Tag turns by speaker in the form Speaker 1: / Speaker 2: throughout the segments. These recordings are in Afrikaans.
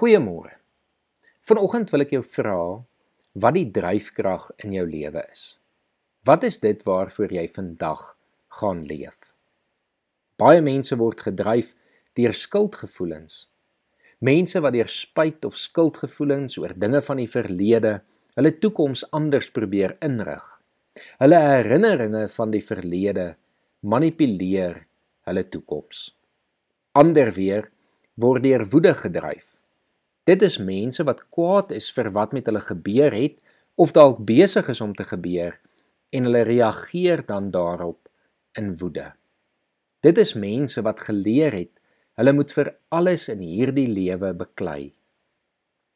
Speaker 1: Goeiemôre. Vanoggend wil ek jou vra wat die dryfkrag in jou lewe is. Wat is dit waarvoor jy vandag gaan leef? Baie mense word gedryf deur skuldgevoelens. Mense wat deur spyt of skuldgevoelens oor dinge van die verlede hulle toekoms anders probeer inrig. Hulle herinneringe van die verlede manipuleer hulle toekoms. Ander weer word deur woede gedryf. Dit is mense wat kwaad is vir wat met hulle gebeur het of dalk besig is om te gebeur en hulle reageer dan daarop in woede. Dit is mense wat geleer het hulle moet vir alles in hierdie lewe beklei.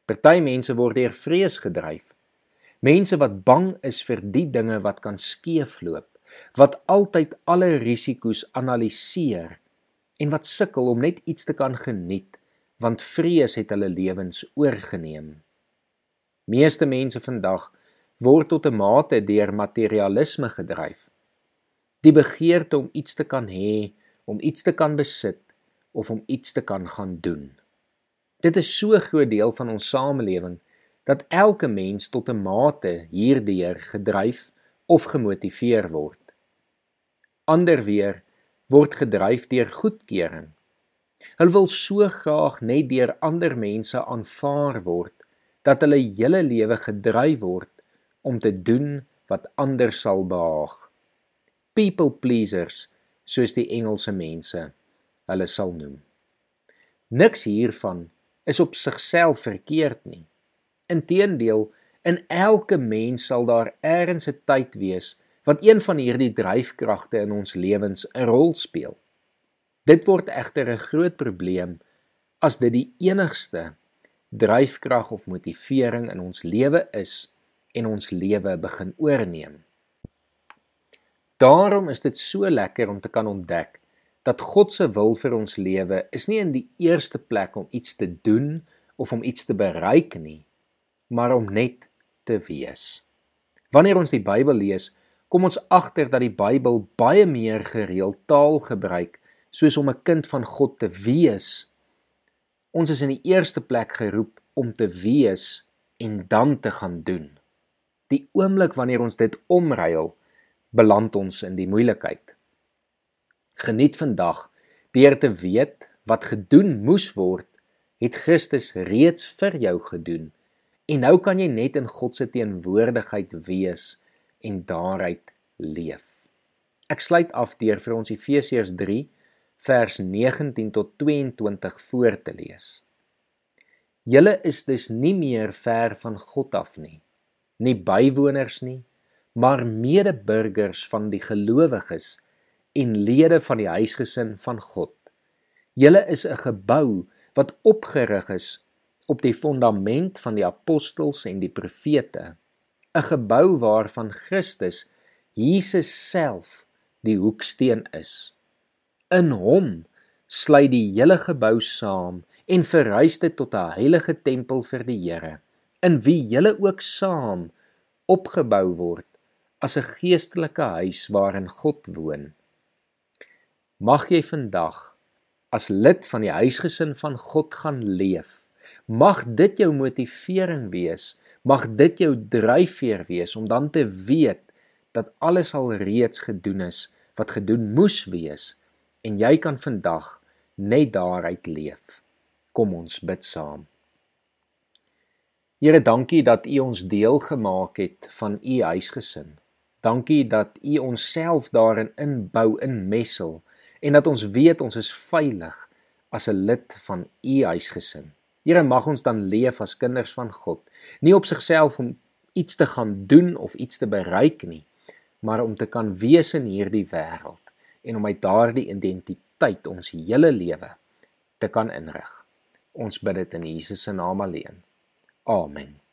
Speaker 1: Party mense word deur vrees gedryf. Mense wat bang is vir die dinge wat kan skeefloop, wat altyd alle risiko's analiseer en wat sukkel om net iets te kan geniet want vrees het hulle lewens oorgeneem. Meeste mense vandag word tot 'n mate deur materialisme gedryf. Die begeerte om iets te kan hê, om iets te kan besit of om iets te kan gaan doen. Dit is so 'n groot deel van ons samelewing dat elke mens tot 'n mate hierdeur gedryf of gemotiveer word. Ander weer word gedryf deur goedkeuring Hulle wil so graag net deur ander mense aanvaar word dat hulle hele lewe gedryf word om te doen wat ander sal behaag. People pleasers, soos die Engelse mense hulle sal noem. Niks hiervan is op sigself verkeerd nie. Inteendeel, in elke mens sal daar eers 'n tyd wees wat een van hierdie dryfkragte in ons lewens 'n rol speel. Dit word egter 'n groot probleem as dit die enigste dryfkrag of motivering in ons lewe is en ons lewe begin oorneem. Daarom is dit so lekker om te kan ontdek dat God se wil vir ons lewe is nie in die eerste plek om iets te doen of om iets te bereik nie, maar om net te wees. Wanneer ons die Bybel lees, kom ons agter dat die Bybel baie meer gereeld taal gebruik soos om 'n kind van God te wees. Ons is in die eerste plek geroep om te wees en dan te gaan doen. Die oomblik wanneer ons dit omruil, beland ons in die moeilikheid. Geniet vandag deur te weet wat gedoen moes word, het Christus reeds vir jou gedoen. En nou kan jy net in God se teenwoordigheid wees en daaruit leef. Ek sluit af deur vir ons Efesiërs vers 19 tot 22 voor te lees. Julle is dus nie meer ver van God af nie, nie bywoners nie, maar medeburgers van die gelowiges en lede van die huisgesin van God. Julle is 'n gebou wat opgerig is op die fondament van die apostels en die profete, 'n gebou waarvan Christus Jesus self die hoeksteen is. In hom sluit die hele gebou saam en verhuis dit tot 'n heilige tempel vir die Here, in wie julle ook saam opgebou word as 'n geestelike huis waarin God woon. Mag jy vandag as lid van die huisgesin van God gaan leef. Mag dit jou motivering wees, mag dit jou dryfveer wees om dan te weet dat alles al reeds gedoen is wat gedoen moes wees en jy kan vandag net daaruit leef. Kom ons bid saam. Here, dankie dat U ons deel gemaak het van U huisgesin. Dankie dat U onsself daarin inbou in messel en dat ons weet ons is veilig as 'n lid van U huisgesin. Here, mag ons dan leef as kinders van God, nie op sigself om iets te gaan doen of iets te bereik nie, maar om te kan wees in hierdie wêreld en om uit daardie identiteit ons hele lewe te kan inrig. Ons bid dit in Jesus se naam alleen. Amen.